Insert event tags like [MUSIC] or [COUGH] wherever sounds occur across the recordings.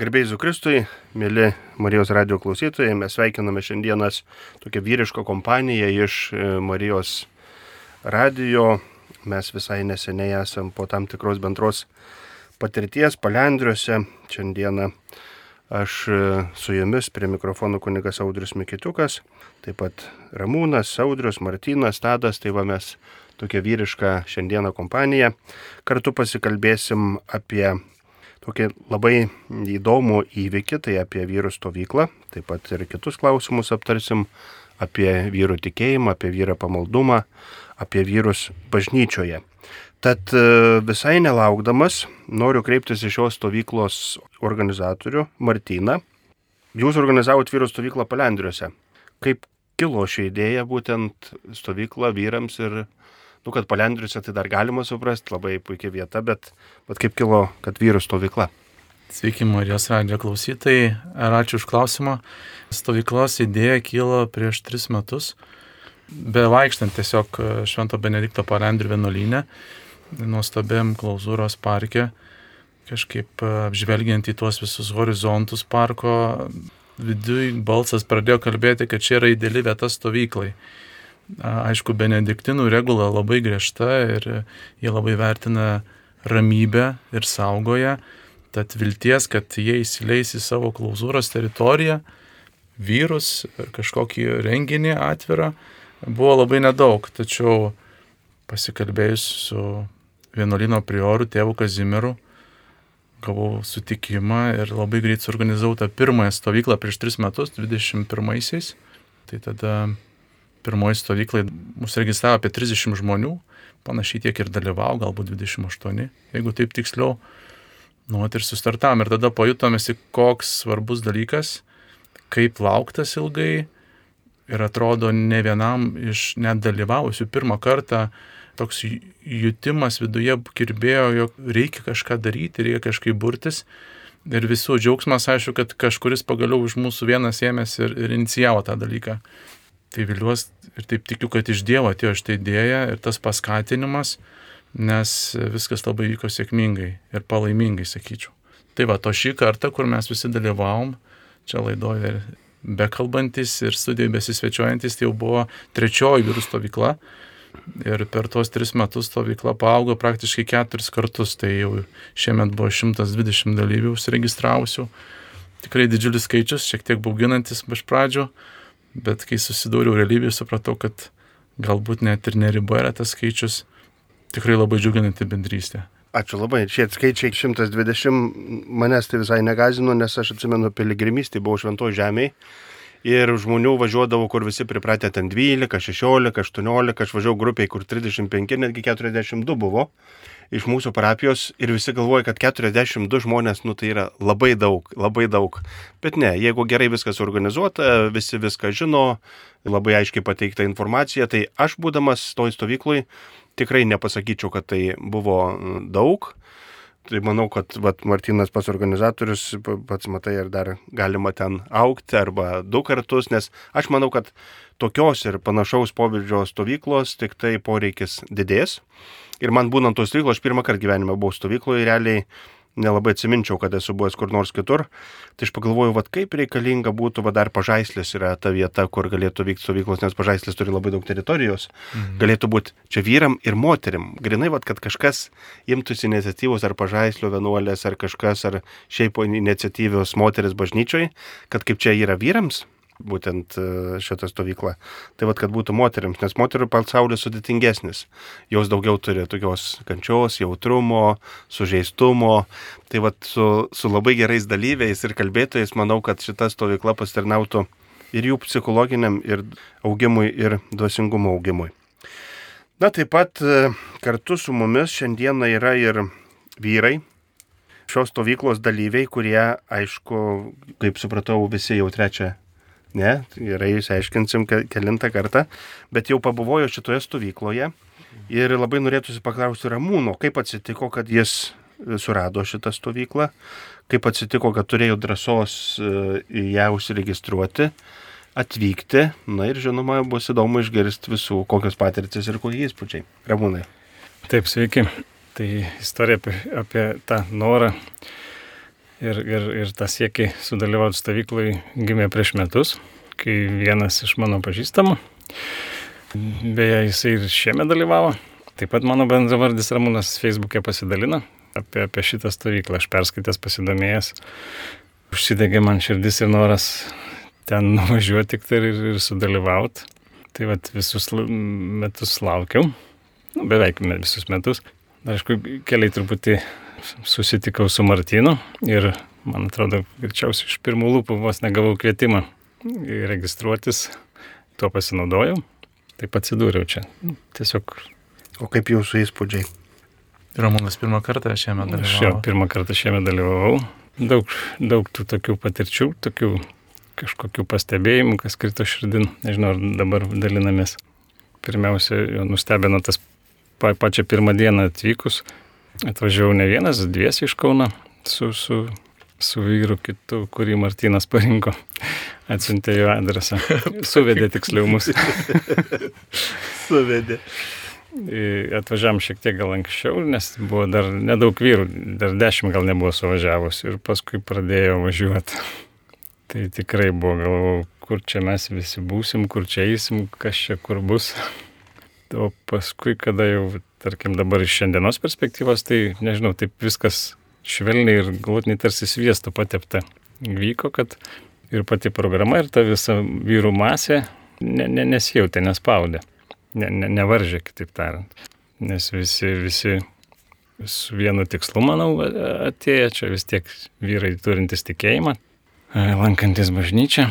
Garbėjai Zukristui, mėly Marijos radio klausytojai, mes sveikiname šiandienas tokią vyrišką kompaniją iš e, Marijos radio. Mes visai neseniai esam po tam tikros bendros patirties palendriuose. Šiandieną aš e, su jumis prie mikrofonų kunigas Audrius Mikitukas, taip pat Ramūnas, Audrius, Martynas, Tadas, tai va mes tokia vyriška šiandieną kompanija. Kartu pasikalbėsim apie tokį labai įdomų įvykį, tai apie vyrų stovyklą, taip pat ir kitus klausimus aptarsim apie vyrų tikėjimą, apie vyrą pamaldumą, apie vyrus bažnyčioje. Tad e, visai nelaukdamas noriu kreiptis į šios stovyklos organizatorių Martyną. Jūs organizavote vyrų stovyklą Palendriuose. Kaip kilo ši idėja būtent stovykla vyrams ir nu, kad palendriuose tai dar galima suprasti, labai puikia vieta, bet, bet kaip kilo, kad vyrų stovykla. Sveiki, Marijos radio klausytojai, ir ačiū už klausimą. Stovyklos idėja kilo prieš tris metus, be vaikštant tiesiog Švento Benedikto palendrių vienuolynę, nuostabiam klauzūros parke, kažkaip apžvelgiant į tuos visus horizontus parko, viduj balsas pradėjo kalbėti, kad čia yra ideali vieta stovyklai. Aišku, benediktinų regula labai griežta ir jie labai vertina ramybę ir saugoja, tad vilties, kad jie įsileis į savo klauzūros teritoriją, vyrus kažkokį renginį atvirą, buvo labai nedaug. Tačiau pasikalbėjus su vienuolino prioru, tėvu Kazimiru, gavau sutikimą ir labai greit suorganizavau tą pirmąją stovyklą prieš tris metus, 21-aisiais. Tai tada pirmoji stovyklai mūsų registravo apie 30 žmonių, panašiai tiek ir dalyvavo, galbūt 28, jeigu taip tiksliau. Nu, ir sustartam ir tada pajutomėsi, koks svarbus dalykas, kaip lauktas ilgai ir atrodo ne vienam iš net dalyvavusių pirmą kartą toks jutimas viduje kirbėjo, jog reikia kažką daryti, reikia kažkaip burtis. Ir visų džiaugsmas, aišku, kad kažkuris pagaliau už mūsų vienas ėmėsi ir, ir inicijavo tą dalyką. Tai viliuosi ir taip tikiu, kad iš Dievo atėjo šitą idėją ir tas paskatinimas, nes viskas labai vyko sėkmingai ir palaimingai, sakyčiau. Tai va, to šį kartą, kur mes visi dalyvavom, čia laidoje bekalbantis ir studijoje besisvečiuojantis, tai jau buvo trečioji vyrų stovykla. Ir per tuos tris metus stovykla paaugo praktiškai keturis kartus, tai jau šiemet buvo 120 dalyvių užsiregistravusių. Tikrai didžiulis skaičius, šiek tiek bauginantis iš pradžio, bet kai susidūriau realybėje, supratau, kad galbūt net ir neriba yra tas skaičius, tikrai labai džiuginanti bendrystė. Ačiū labai. Šie skaičiai 120 manęs tai visai negazino, nes aš atsimenu piligrimystį, buvau šventoje žemėje. Ir žmonių važiuodavo, kur visi pripratę ten 12, 16, 18, aš važiavau grupiai, kur 35, netgi 42 buvo iš mūsų parapijos ir visi galvoja, kad 42 žmonės, nu tai yra labai daug, labai daug. Bet ne, jeigu gerai viskas organizuota, visi viską žino, labai aiškiai pateikta informacija, tai aš būdamas toj stovyklui tikrai nepasakyčiau, kad tai buvo daug. Tai manau, kad vat, Martinas pats organizatorius, pats matai, ir dar galima ten aukti arba du kartus, nes aš manau, kad tokios ir panašaus pobūdžio stovyklos tik tai poreikis didės. Ir man būnant tos stovyklos, aš pirmą kartą gyvenime buvau stovykloje, realiai nelabai atsiminčiau, kad esu buvęs kur nors kitur. Tai aš pagalvojau, vad kaip reikalinga būtų, vad dar pažaislis yra ta vieta, kur galėtų vykti stovyklos, nes pažaislis turi labai daug teritorijos. Mhm. Galėtų būti čia vyram ir moterim. Grinai, vad, kad kažkas imtųsi iniciatyvos ar pažaislio vienuolės, ar kažkas, ar šiaip iniciatyvios moteris bažnyčioj, kad kaip čia yra vyrams, būtent e, šitą stovyklą. Tai vad, kad būtų moteriams, nes moterų pasaulis sudėtingesnis. Jos daugiau turi tokios kančios, jautrumo, sužeistumo. Tai vad, su, su labai gerais dalyviais ir kalbėtojais manau, kad šita stovykla pastarnautų ir jų psichologiniam ir augimui, ir dvasingumo augimui. Na, taip pat e, kartu su mumis šiandieną yra ir vyrai, šios stovyklos dalyviai, kurie, aišku, kaip supratau, visi jau trečią Ne, gerai, išsiaiškinsim kelintą kartą, bet jau pabuvojo šitoje stovykloje ir labai norėtųsi paklausti Ramūno, kaip atsitiko, kad jis e, surado šitą stovyklą, kaip atsitiko, kad turėjo drąsos e, į ją užsiregistruoti, atvykti, na ir žinoma, bus įdomu išgirsti visų, kokios patirtis ir kokie įspūdžiai. Ramūnai. Taip, sveiki. Tai istorija apie, apie tą norą Ir, ir, ir tas siekiai sudalyvauti stovyklai gimė prieš metus, kai vienas iš mano pažįstamų, beje, jisai ir šiemet dalyvavo, taip pat mano bendravardis Ramūnas Facebook'e pasidalino apie, apie šitą stovyklą. Aš perskaitęs, pasidomėjęs, užsidegė man širdis ir noras ten [LAUGHS] nuvažiuoti tik tai ir, ir sudalyvauti. Tai vat visus metus laukiau, nu, beveik visus metus. Aišku, keliai truputį susitikau su Martinu ir, man atrodo, greičiausiai iš pirmų lūpų vos negavau kvietimą registruotis, tuo pasinaudojau, taip atsidūriau čia. Tiesiog. O kaip jūsų įspūdžiai? Ramūnas pirmą kartą šiame dalyvavo. Aš jau pirmą kartą šiame dalyvavau. Daug, daug tų tokių patirčių, tokių kažkokių pastebėjimų, kas krito širdin, nežinau, ar dabar dalinamės. Pirmiausia, nustebino tas pa, pačią pirmą dieną atvykus. Atvažiavau ne vienas, dviesi iš Kauno su, su, su vyru kitu, kurį Martinas parinko. Atsiuntė jo adresą. [LAUGHS] Suvedė tiksliau mus. [LAUGHS] Suvedė. Atvažiavam šiek tiek gal anksčiau, nes buvo dar nedaug vyrų, dar dešimt gal nebuvo suvažiavus ir paskui pradėjo važiuoti. Tai tikrai buvo, galvojau, kur čia mes visi būsim, kur čia eisim, kas čia kur bus. [LAUGHS] O paskui, kada jau, tarkim, dabar iš šiandienos perspektyvos, tai nežinau, taip viskas švelniai ir galutiniai tarsi sviesto patepta vyko, kad ir pati programa, ir ta visa vyrų masė ne, ne, nesijautė, nespaudė, ne, ne, nevaržė, kitaip tariant. Nes visi, visi su vienu tikslu, manau, atėjo čia vis tiek vyrai turintys tikėjimą, lankantis bažnyčią.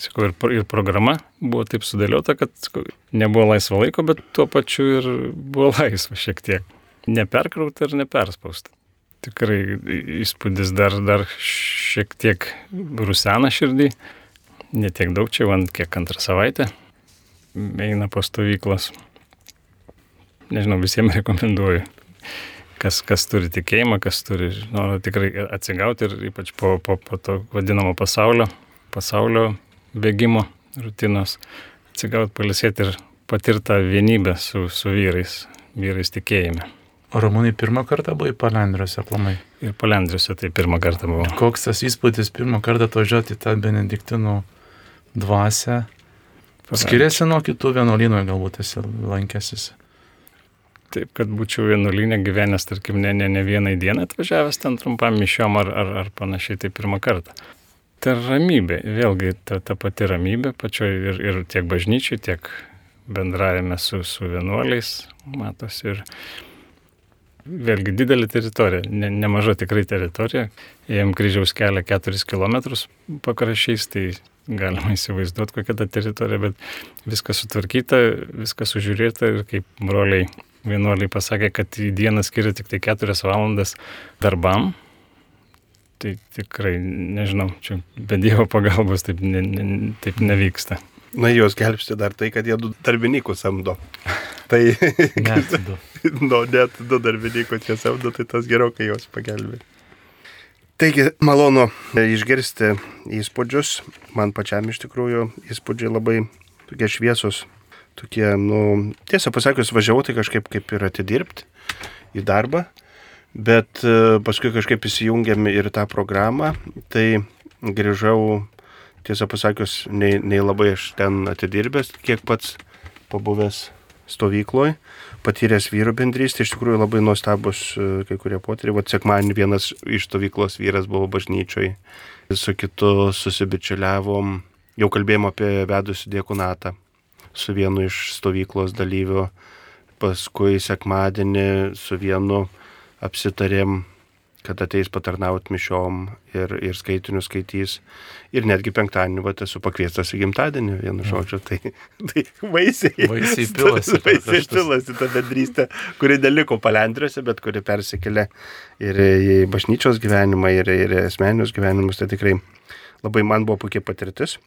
Sakau, ir, ir programa buvo taip sudėliota, kad sakau, nebuvo laisvo laiko, bet tuo pačiu ir buvo [LAUGHS] laisva šiek tiek. Neperkrauta ir neperspausta. Tikrai įspūdis dar, dar šiek tiek rusena širdį. Netiek daug čia, man kiek antrą savaitę eina po stovyklas. Nežinau, visiems rekomenduoju kas, kas turi tikėjimą, kas turi norą tikrai atsigauti ir ypač po, po, po to vadinamo pasaulio, pasaulio bėgimo rutinos, atsigauti, palisėti ir patirtą vienybę su, su vyrais, vyrais tikėjime. O Ramūnai pirmą kartą buvai palendriuose aplamai? Ir palendriuose tai pirmą kartą buvau. Koks tas įspūdis pirmą kartą atvažiuoti į tą benediktinų dvasę? Skiriasi nuo kitų vienuolynų, galbūt esi lankęsis taip, kad būčiau vienuolynė gyvenęs, tarkim, ne, ne, ne vienai dienai atvažiavęs ten trumpam mišiom ar, ar, ar panašiai, tai pirmą kartą. Ta ramybė, vėlgi ta, ta pati ramybė pačioje ir, ir tiek bažnyčiai, tiek bendravime su, su vienuoliais, matosi ir vėlgi didelė teritorija, ne, nemaža tikrai teritorija, jiem kryžiaus kelia 4 km pakrašys, tai galima įsivaizduoti kokia ta teritorija, bet viskas sutvarkyta, viskas sužiūrėta ir kaip broliai vienuoliai pasakė, kad į dieną skiria tik tai 4 valandas darbam. Tai tikrai, nežinau, čia be Dievo pagalbos taip, ne, ne, taip nevyksta. Na, juos gelbsti dar tai, kad jie du darbininkus samdo. Tai, net [LAUGHS] du. nu, net du darbininkus jie samdo, tai tas geriau, kai juos pagelbė. Taigi, malonu išgirsti įspūdžius. Man pačiam iš tikrųjų įspūdžiai labai tokie šviesus tokie, nu, tiesą pasakius, važiavau tai kažkaip kaip ir atidirbti į darbą, bet e, paskui kažkaip įsijungėm ir tą programą, tai grįžau, tiesą pasakius, nei, nei labai aš ten atidirbęs, kiek pats pabuvęs stovykloje, patyręs vyrų bendrystę, iš tikrųjų labai nuostabus e, kai kurie potyriai. Vat sekmanį vienas iš stovyklos vyras buvo bažnyčioj, su kitu susibičiuliavom, jau kalbėjom apie vedusių diekunatą su vienu iš stovyklos dalyvių, paskui sekmadienį su vienu apsitarėm, kad ateis patarnauti mišiom ir, ir skaitinių skaitys. Ir netgi penktadienį va, esu pakviestas į gimtadienį, vienu ja. žodžiu, tai, [LAUGHS] tai vaisiai. Vaisiai [LAUGHS] pilasi. Vaisiai pilasi ta bendrystė, kuri neliko palendriuose, bet kuri persikėlė ir į bažnyčios gyvenimą, ir, ir asmeninius gyvenimus. Tai tikrai labai man buvo puikia patirtis.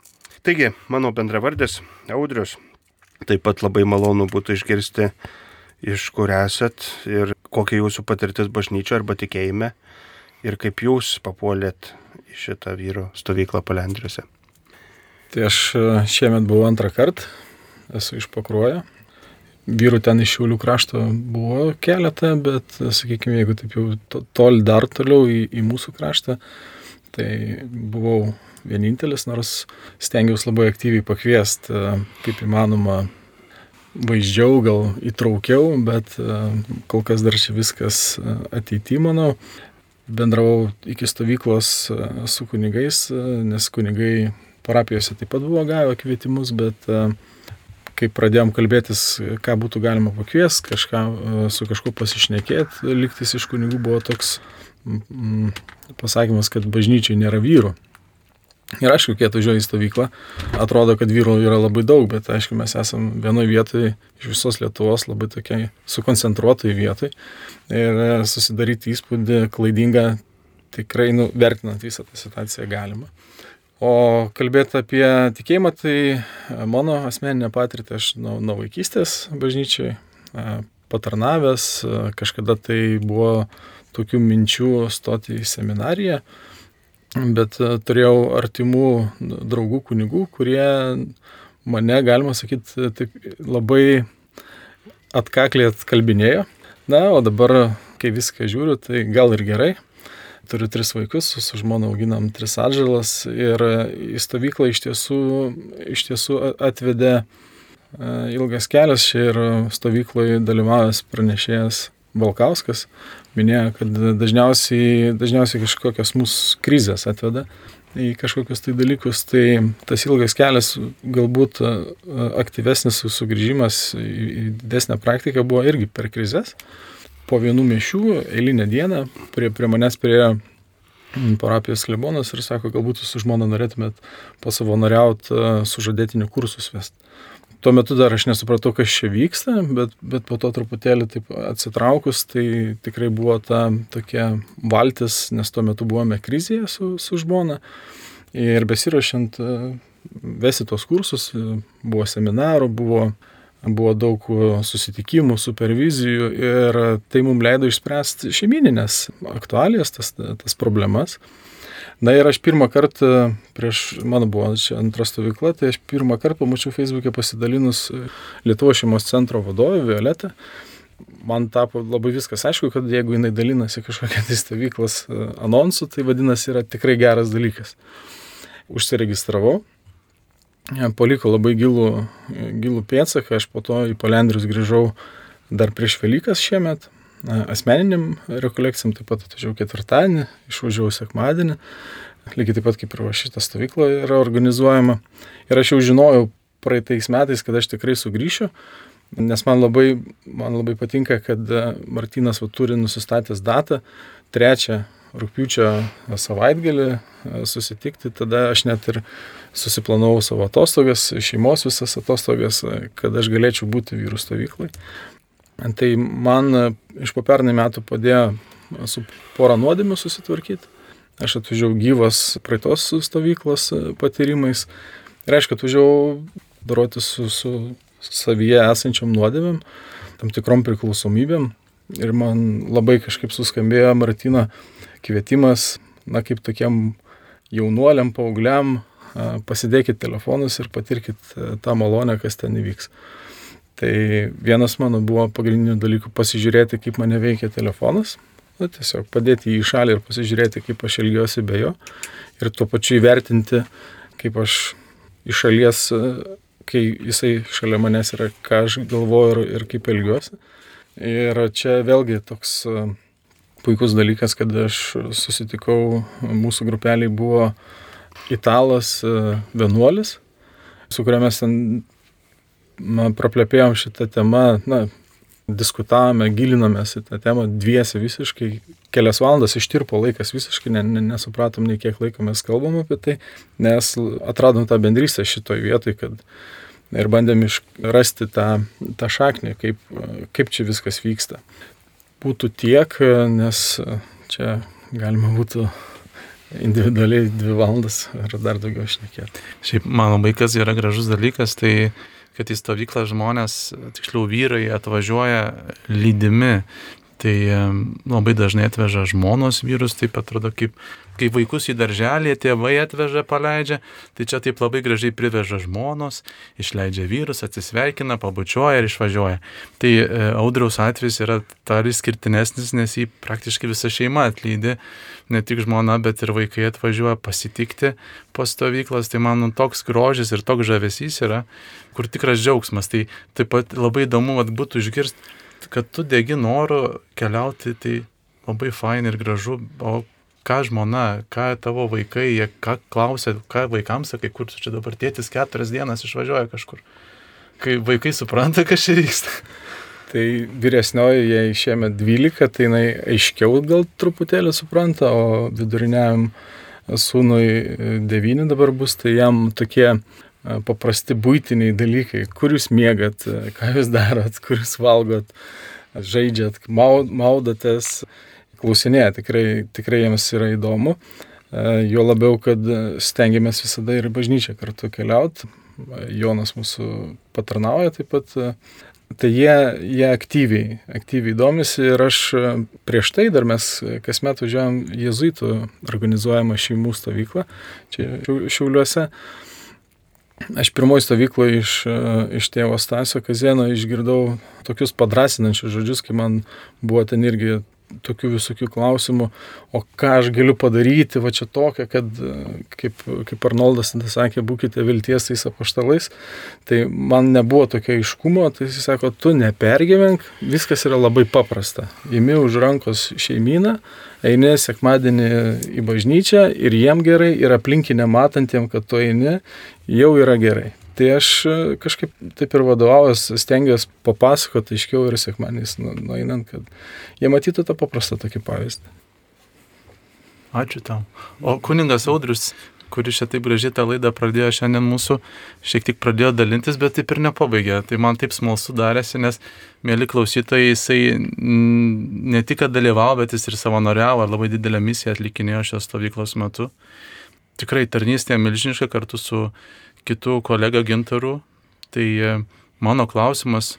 Taigi, mano bendravardis Audrius Taip pat labai malonu būtų išgirsti, iš kur esat ir kokia jūsų patirtis bažnyčio arba tikėjime ir kaip jūs papuolėt į šitą vyro stovyklą palendriuose. Tai aš e, šiemet buvau antrą kartą, esu iš pakruojo. vyrų ten iš Šiaulių krašto buvo keletą, bet, sakykime, jeigu taip jau to- tol dar toliau į, į mūsų kraštą, tai buvau vienintelis, nors stengiausi labai aktyviai pakviesti, kaip įmanoma, vaizdžiau, gal įtraukiau, bet e, kol kas dar čia viskas e, ateity, manau. Bendravau iki stovyklos e, su kunigais, nes kunigai parapijose taip pat buvo gavę kvietimus, bet kai pradėjom kalbėtis, ką būtų galima pakviesti, kažką su kažkuo pasišnekėti, liktis iš kunigų buvo toks pasakymas, kad bažnyčiai nėra vyrų. Ir aišku, kai atvažiuoju į stovyklą, atrodo, kad vyrų yra labai daug, bet aišku, mes esame vienoje vietoje iš visos Lietuvos labai tokiai sukoncentruotai vietoj. Ir e, susidaryti įspūdį klaidingą tikrai, nu, vertinant visą tą situaciją galima. O kalbėti apie tikėjimą, tai e, mano asmeninė patirtį aš nuo, nuo vaikystės bažnyčiai e, patarnavęs, kažkada tai buvo tokių minčių stoti į seminariją, bet e, turėjau artimų draugų kunigų, kurie mane, galima sakyti, taip labai atkakliai atkalbinėjo. Na, o dabar, kai viską žiūriu, tai gal ir gerai. Turiu tris vaikus, su žmona auginam tris atžalas ir į stovyklą iš tiesų, iš tiesų atvedė e, ilgas kelias. Čia ir stovykloje dalyvavęs pranešėjas Balkauskas minėjo, kad dažniausiai, dažniausiai kažkokios mūsų krizės atveda į kažkokius tai dalykus, tai tas ilgas kelias, galbūt aktyvesnis sugrįžimas į didesnę praktiką buvo irgi per krizės. Po vienų mišių, eilinę dieną, prie, prie manęs priejo parapijos klebonas ir sako, galbūt jūs su žmona norėtumėt pasavanoriauti sužadėtinių kursus vest. Tuo metu dar aš nesupratau, kas čia vyksta, bet, bet po to truputėlį taip atsitraukus, tai tikrai buvo ta tokia valtis, nes tuo metu buvome krizėje su, su žmona. Ir besirašant vesi tos kursus, buvo seminarų, buvo, buvo daug susitikimų, supervizijų ir tai mums leido išspręsti šeimininės aktualijas, tas, tas problemas. Na ir aš pirmą kartą, prieš, mano buvo čia antra stovykla, tai aš pirmą kartą pamačiau Facebook'e pasidalinus Lietuvo šeimos centro vadovę Violetą. Man tapo labai viskas aišku, kad jeigu jinai dalinasi kažkokią tai stovyklas anonsų, tai vadinasi yra tikrai geras dalykas. Užsiregistravau, paliko labai gilų, gilų pėdsaką, aš po to į Polendrius grįžau dar prieš Velykas šiemet, asmeniniam rekolekcijam, taip pat atvažiavau ketvirtadienį, išvažiavau sekmadienį, lygiai taip pat kaip ir va šitą stovyklą yra organizuojama. Ir aš jau žinojau praeitais metais, kad aš tikrai sugrįšiu, nes man labai, man labai patinka, kad Martinas va, turi nusistatęs datą, trečią rūpiučio savaitgalį susitikti, tada aš net ir susiplanavau savo atostogas, šeimos visas atostogas, kad aš galėčiau būti vyrų stovyklai. Tai man iš po pernai metų padėjo su porą nuodėmių susitvarkyti. Aš atvažiavau gyvas praeitos stovyklos patyrimais. Ir aišku, atvažiavau daroti su, su savyje esančiam nuodėmėm, tam tikrom priklausomybėm. Ir man labai kažkaip suskambėjo Martino kvietimas, na kaip tokiem jaunuoliam, paaugliam, pasidėkit telefonus ir patirkit tą malonę, kas ten įvyks. Tai vienas mano buvo pagrindinių dalykų pasižiūrėti, kaip mane veikia telefonas, na, tiesiog padėti jį į šalį ir pasižiūrėti, kaip aš elgiuosi be jo ir tuo pačiu įvertinti, kaip aš iš šalies, kai jisai šalia manęs yra, ką aš galvoju ir, ir kaip elgiuosi. Ir čia vėlgi toks puikus dalykas, kad aš susitikau, mūsų grupeliai buvo italas vienuolis, su kuriuo mes ten praplepėjom šitą temą, na, diskutavome, gilinomės į tą temą dviesi visiškai, kelias valandas ištirpo laikas visiškai, ne, ne, nesupratom nei kiek laiko mes kalbam apie tai, nes atradom tą bendrystę šitoj vietoj, kad ir bandėm rasti tą, tą šaknį, kaip, kaip čia viskas vyksta. Būtų tiek, nes čia galima būtų individualiai dvi valandas ar dar daugiau šnekėti. Šiaip mano vaikas yra gražus dalykas, tai kad į stovyklą žmonės, tiksliau vyrai, atvažiuoja lydimi. Tai labai dažnai atveža žmonos vyrus, taip atrodo, kaip, kai vaikus į darželį tėvai atveža, paleidžia, tai čia taip labai gražiai priveža žmonos, išleidžia vyrus, atsisveikina, pabučiuoja ir išvažiuoja. Tai e, audriaus atvejs yra dar išskirtinesnis, nes jį praktiškai visa šeima atlydi, ne tik žmona, bet ir vaikai atvažiuoja pasitikti po stovyklas, tai man toks grožis ir toks žavesys yra, kur tikras džiaugsmas. Tai taip pat labai įdomu vat, būtų išgirsti kad tu degi noru keliauti, tai labai fain ir gražu, o ką žmona, ką tavo vaikai, jie ką klausia, ką vaikams sakai, kur čia dabar tėtis keturias dienas išvažiuoja kažkur. Kai vaikai supranta, kas čia vyksta. Tai vyresnioji, jei šiemet 12, tai jinai aiškiau gal truputėlį supranta, o viduriniam sūnui 9 dabar bus, tai jam tokie paprasti būtiniai dalykai, kur jūs mėgat, ką jūs darot, kur jūs valgot, žaidžiat, maudotės, klausinėje, tikrai, tikrai jiems yra įdomu. Jo labiau, kad stengiamės visada ir bažnyčią kartu keliauti. Jonas mūsų patarnauja taip pat. Tai jie, jie aktyviai, aktyviai domisi ir aš prieš tai dar mes kasmet važiuojam jezuitų organizuojamą šeimų stovyklą čia Šiauliuose. Aš pirmoji stovykloje iš, iš tėvo Stasio Kazėno išgirdau tokius padrasinančius žodžius, kai man buvo ten irgi tokių visokių klausimų, o ką aš galiu padaryti, va čia tokia, kad, kaip, kaip Arnoldas tada sakė, būkite vilties tais apaštalais, tai man nebuvo tokio aiškumo, tai jis sako, tu nepergyvenk, viskas yra labai paprasta. Imi už rankos šeimyną, eini sekmadienį į bažnyčią ir jiem gerai, ir aplinkinė matantiem, kad tu eini, jau yra gerai. Tai aš e, kažkaip taip ir vadovaujas, stengiuosi papasakoti aiškiau ir sekmaniais nu, nueinant, kad jie matytų tą paprastą tokį pavyzdį. Ačiū tam. O kuningas Audrius kuris čia taip gražiai tą laidą pradėjo šiandien mūsų, šiek tiek pradėjo dalintis, bet taip ir nepabaigė. Tai man taip smalsu darėsi, nes, mėly klausytojai, jisai ne tik dalyvavo, bet jis ir savanoriavo, labai didelę misiją atlikinėjo šios stovyklos metu. Tikrai tarnystė milžiniška kartu su kitu kolega Gintaru. Tai e, mano klausimas,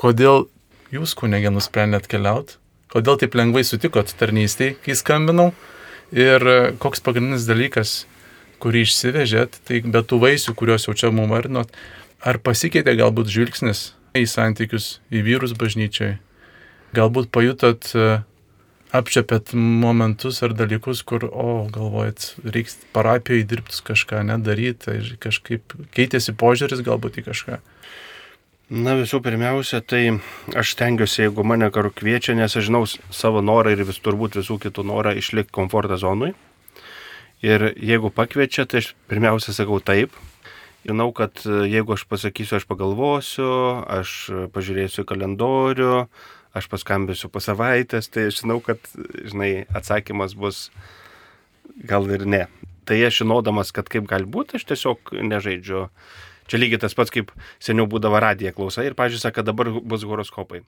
kodėl jūs, kunigė, nusprendėt keliauti? Kodėl taip lengvai sutikot tarnystėje, kai skambinau? Ir e, koks pagrindinis dalykas kurį išsivežėt, tai be tų vaisių, kuriuos jau čia mum vardinot, ar pasikeitė galbūt žvilgsnis į santykius, į vyrus bažnyčiai? Galbūt pajutot, e, apčiapėt momentus ar dalykus, kur, o, galvojat, reiks parapijoje dirbti kažką, nedaryti, tai kažkaip keitėsi požiūris galbūt į kažką. Na visų pirmiausia, tai aš stengiuosi, jeigu mane karu kviečia, nes aš žinau savo norą ir vis turbūt visų kitų norą išlikti komfortą zonui. Ir jeigu pakviečia, tai aš pirmiausia sakau taip. Žinau, kad e, jeigu aš pasakysiu, aš pagalvosiu, aš pažiūrėsiu kalendorių, aš paskambėsiu po savaitės, tai žinau, kad, žinai, atsakymas bus gal ir ne. Tai aš žinodamas, kad kaip gali būti, aš tiesiog nežaidžiu. Čia lygiai tas pats, kaip seniau būdavo radija klausa ir, pažiūrėjau, kad dabar bus horoskopai.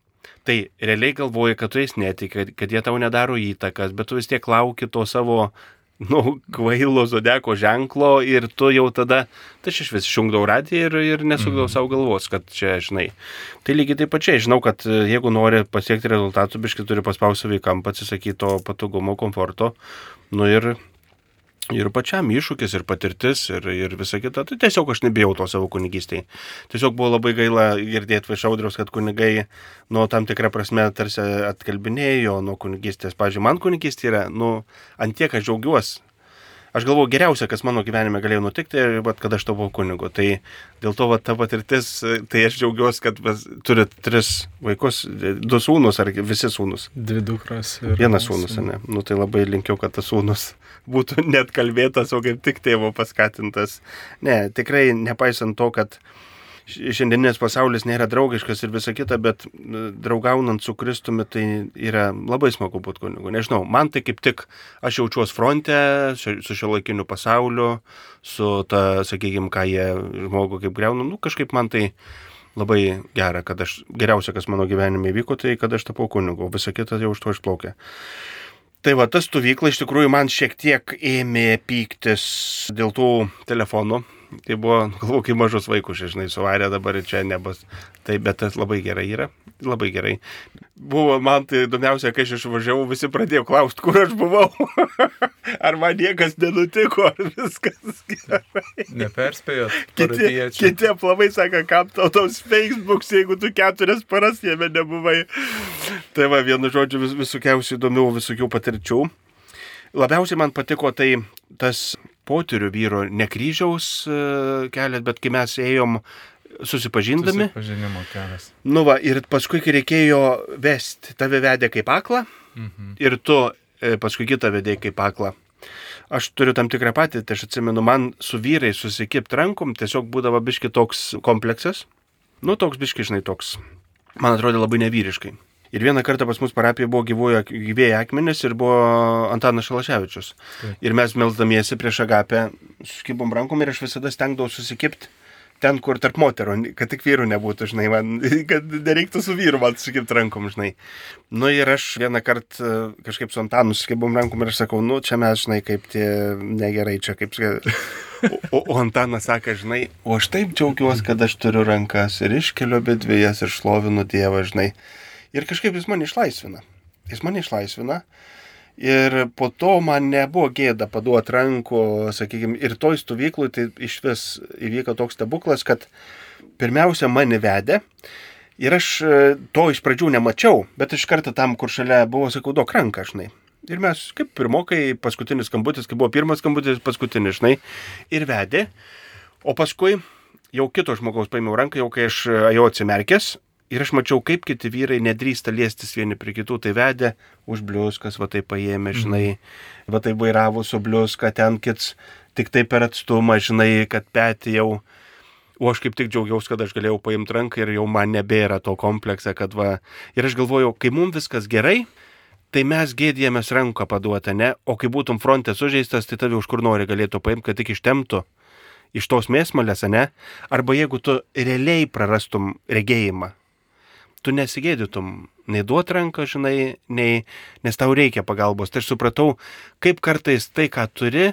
Tai realiai galvoji, kad tu jais netiki, kad jie tau nedaro įtakas, bet tu vis tiek lauki to savo nu, kvailo zodeko ženklo ir tu jau tada, tai aš iš vis išjungdavau radiją ir, ir nesukdavau mm. savo galvos, kad čia, žinai. Tai lygiai taip pačiai, žinau, kad e, jeigu nori pasiekti rezultatų, biškai turi paspausti vaikam, atsisakyti to patogumo, komforto, nu ir ir pačiam iššūkis, ir patirtis, ir, ir visa kita. Tai tiesiog aš nebijau to savo kunigystėje. Tiesiog buvo labai gaila girdėti iš audriaus, kad kunigai, nu, tam tikrą prasme tarsi atkalbinėjo nuo kunigystės. Pavyzdžiui, man kunigystė yra, nu, ant tiek aš džiaugiuosi, aš galvoju, geriausia, kas mano gyvenime galėjo nutikti, bet kad aš tapau kunigu. Tai dėl to va, ta patirtis, tai aš džiaugiuosi, kad turi tris vaikus, du sūnus ar visi sūnus. Dvi dukras. Vienas sūnus, ne? Nu tai labai linkiu, kad tas sūnus [LAUGHS] būtų net kalbėtas, o kaip tik tėvo paskatintas. Ne, tikrai nepaisant to, kad šiandieninės pasaulis nėra draugiškas ir visa kita, bet draugaunant su Kristumi tai yra labai smagu būti kunigu. Nežinau, man tai kaip tik aš jaučiuosi fronte su šio laikiniu pasauliu, su ta, sakykime, ką jie žmogų kaip greuna, nu kažkaip man tai labai gera, kad aš, geriausia, kas mano gyvenime įvyko, tai kad aš tapau kunigu, visa kita jau už to išplaukė. Tai va, ta stovykla iš tikrųjų man šiek tiek ėmė pyktis dėl tų telefonų, Tai buvo, [LAUGHS] galvoju, kaip mažus vaikus, žinai, suvarė dabar ir čia nebus. Tai bet tas labai gerai yra. Labai gerai. Buvo man tai įdomiausia, kai aš išvažiavau, visi pradėjo klausti, kur aš buvau. [LAUGHS] ar man niekas nenutiko, ar viskas gerai. Neperspėjot. Kiti, kiti aplamai sako, kam tau tos Facebooks, jeigu tu keturias paras jame nebuvai. Tai va, vienu žodžiu, vis, visokiausių įdomių, visokių patirčių. Labiausiai man patiko tai tas potyrių vyro ne kryžiaus e, kelias, bet kai mes ėjom susipažindami. Susipažinimo kelias. Nu va, ir paskui, kai reikėjo vesti, tave vedė kaip aklą Mhm. ir tu e, paskui kitą vedėjai kaip aklą. Aš turiu tam tikrą patirtį, aš atsimenu, man su vyrai susikipt rankom tiesiog būdavo biški toks kompleksas. Nu, toks biški, žinai, toks. Man atrodė labai nevyriškai. Ir vieną kartą pas mus parapijoje buvo gyvojo, gyvėjai akmenės ir buvo Antanas Šalaševičius. Taip. Ir mes melzdamiesi prieš agapę susikibom rankom ir aš visada stengdavau susikipti ten, kur tarp moterų, kad tik vyrų nebūtų, žinai, man, [LAUGHS] kad nereiktų su vyru man susikipti rankom, žinai. Nu ir aš vieną kartą e, kažkaip su Antanu susikibom rankom ir aš sakau, nu čia mes, žinai, kaip tie negerai čia, kaip... O, o, Antanas sako, žinai, o aš taip džiaugiuosi, kad aš turiu rankas ir iškeliu abi dviejas ir šlovinu Dievą, žinai. Ir kažkaip jis mane išlaisvina. Jis mane išlaisvina. Ir po to man nebuvo gėda paduoti rankų, sakykime, ir toj stovyklui tai iš vis įvyko toks stebuklas, kad pirmiausia mane vedė. Ir aš e, to iš pradžių nemačiau, bet iš karto tam, kur šalia buvo, sakau, duok ranką, žinai. Ir mes, kaip pirmokai, paskutinis skambutis, kai buvo pirmas skambutis, paskutinis, žinai, ir vedė. O paskui jau kito žmogaus paėmiau ranką, jau kai aš jau atsimerkęs. Ir aš mačiau, kaip kiti vyrai nedrįsta liestis vieni prie kitų, tai vedė už bliuskas, va tai paėmė, žinai, va tai vairavo su bliuska, ten kits tik tai per atstumą, žinai, kad petį jau. O aš kaip tik džiaugiausi, kad aš galėjau paimti ranką ir jau man nebėra to komplekso, kad va. Ir aš galvojau, kai mums viskas gerai, tai mes gėdėjomės ranką paduotą, ne? O kai būtum fronte sužeistas, tai tave už kur nori galėtų paimti, kad tik ištemtų iš tos mėsmalės, ne? Arba jeigu tu realiai prarastum regėjimą, tu nesigėdytum nei duot ranką, žinai, nei, nes tau reikia pagalbos. Tai aš supratau, kaip kartais tai, ką turi,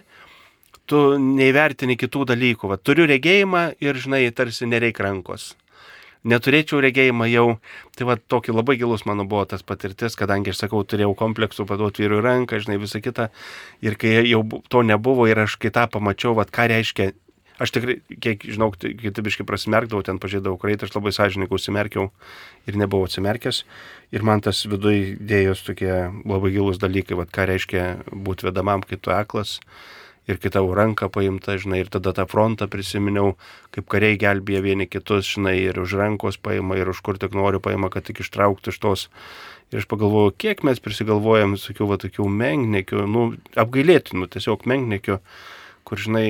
tu neįvertini kitų dalykų. Va, turiu regėjimą ir, žinai, tarsi nereikia rankos. Neturėčiau regėjimą jau, tai va tokį labai gilus mano buvo tas patirtis, kadangi aš sakau, turėjau kompleksų paduoti vyrui ranką, žinai, visą kitą. Ir kai jau to nebuvo ir aš kai tą pamačiau, va ką reiškia Aš tikrai, kiek žinau, tai kiti biškai prasimerkdavau, ten pažiūrėdavau kraitą, aš labai sąžininkai užsimerkiau ir nebuvau atsimerkęs. Ir man tas viduje dėjos tokie labai gilus dalykai, vad ką reiškia būti vedamam, kai tu aklas ir kai tavo ranka paimta, žinai, ir tada tą frontą prisiminiau, kaip kariai gelbėja vieni kitus, žinai, ir už rankos paima, ir už kur tik noriu paima, kad tik ištraukti iš tos. Ir aš pagalvoju, kiek mes prisigalvojam visokių va tokių mengnekių, nu, apgailėtinų, tiesiog mengnekių, kur, žinai,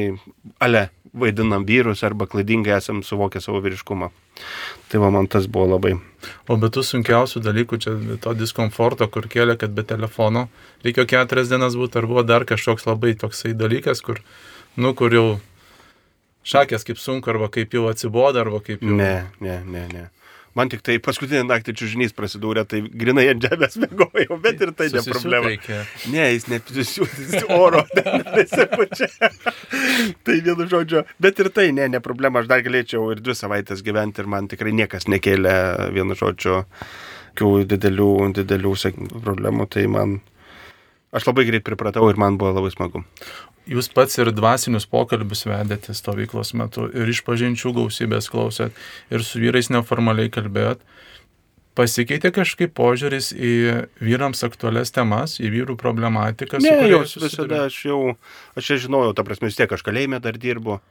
ale vaidinam vyrus arba klaidingai esam suvokę savo vyriškumą. Tai va man tas buvo labai. O be tų sunkiausių dalykų, čia to diskomforto, kur kėlė, kad be telefono reikėjo keturias dienas būti, ar buvo dar kažkoks labai toksai dalykas, kur, nu, kur jau šakės kaip sunku, arba kaip jau atsiboda, arba kaip jau... Ne, ne, ne, ne. Man tik tai paskutinį naktį čiūžinys prasidūrė, tai grinai ant žemės mėgojau, bet ir tai ne problema. Ne, jis neprisijūtis oro, [LAUGHS] nesipučia. tai vienu žodžiu, bet ir tai ne, ne problema, aš dar galėčiau ir dvi savaitės gyventi ir man tikrai niekas nekėlė vienu žodžiu didelių, didelių problemų, tai man, aš labai greit pripratau ir man buvo labai smagu. Jūs pats ir dvasinius pokalbius vedėte stovyklos metu, ir iš pažinčių gausybės klausėt, ir su vyrais neformaliai kalbėjot. Pasikeitė kažkaip požiūris į vyrams aktualias temas, į vyrų problematiką. Ne, jūs visada aš jau, aš čia žinojau, ta prasme vis tiek aš kalėjime dar dirbu.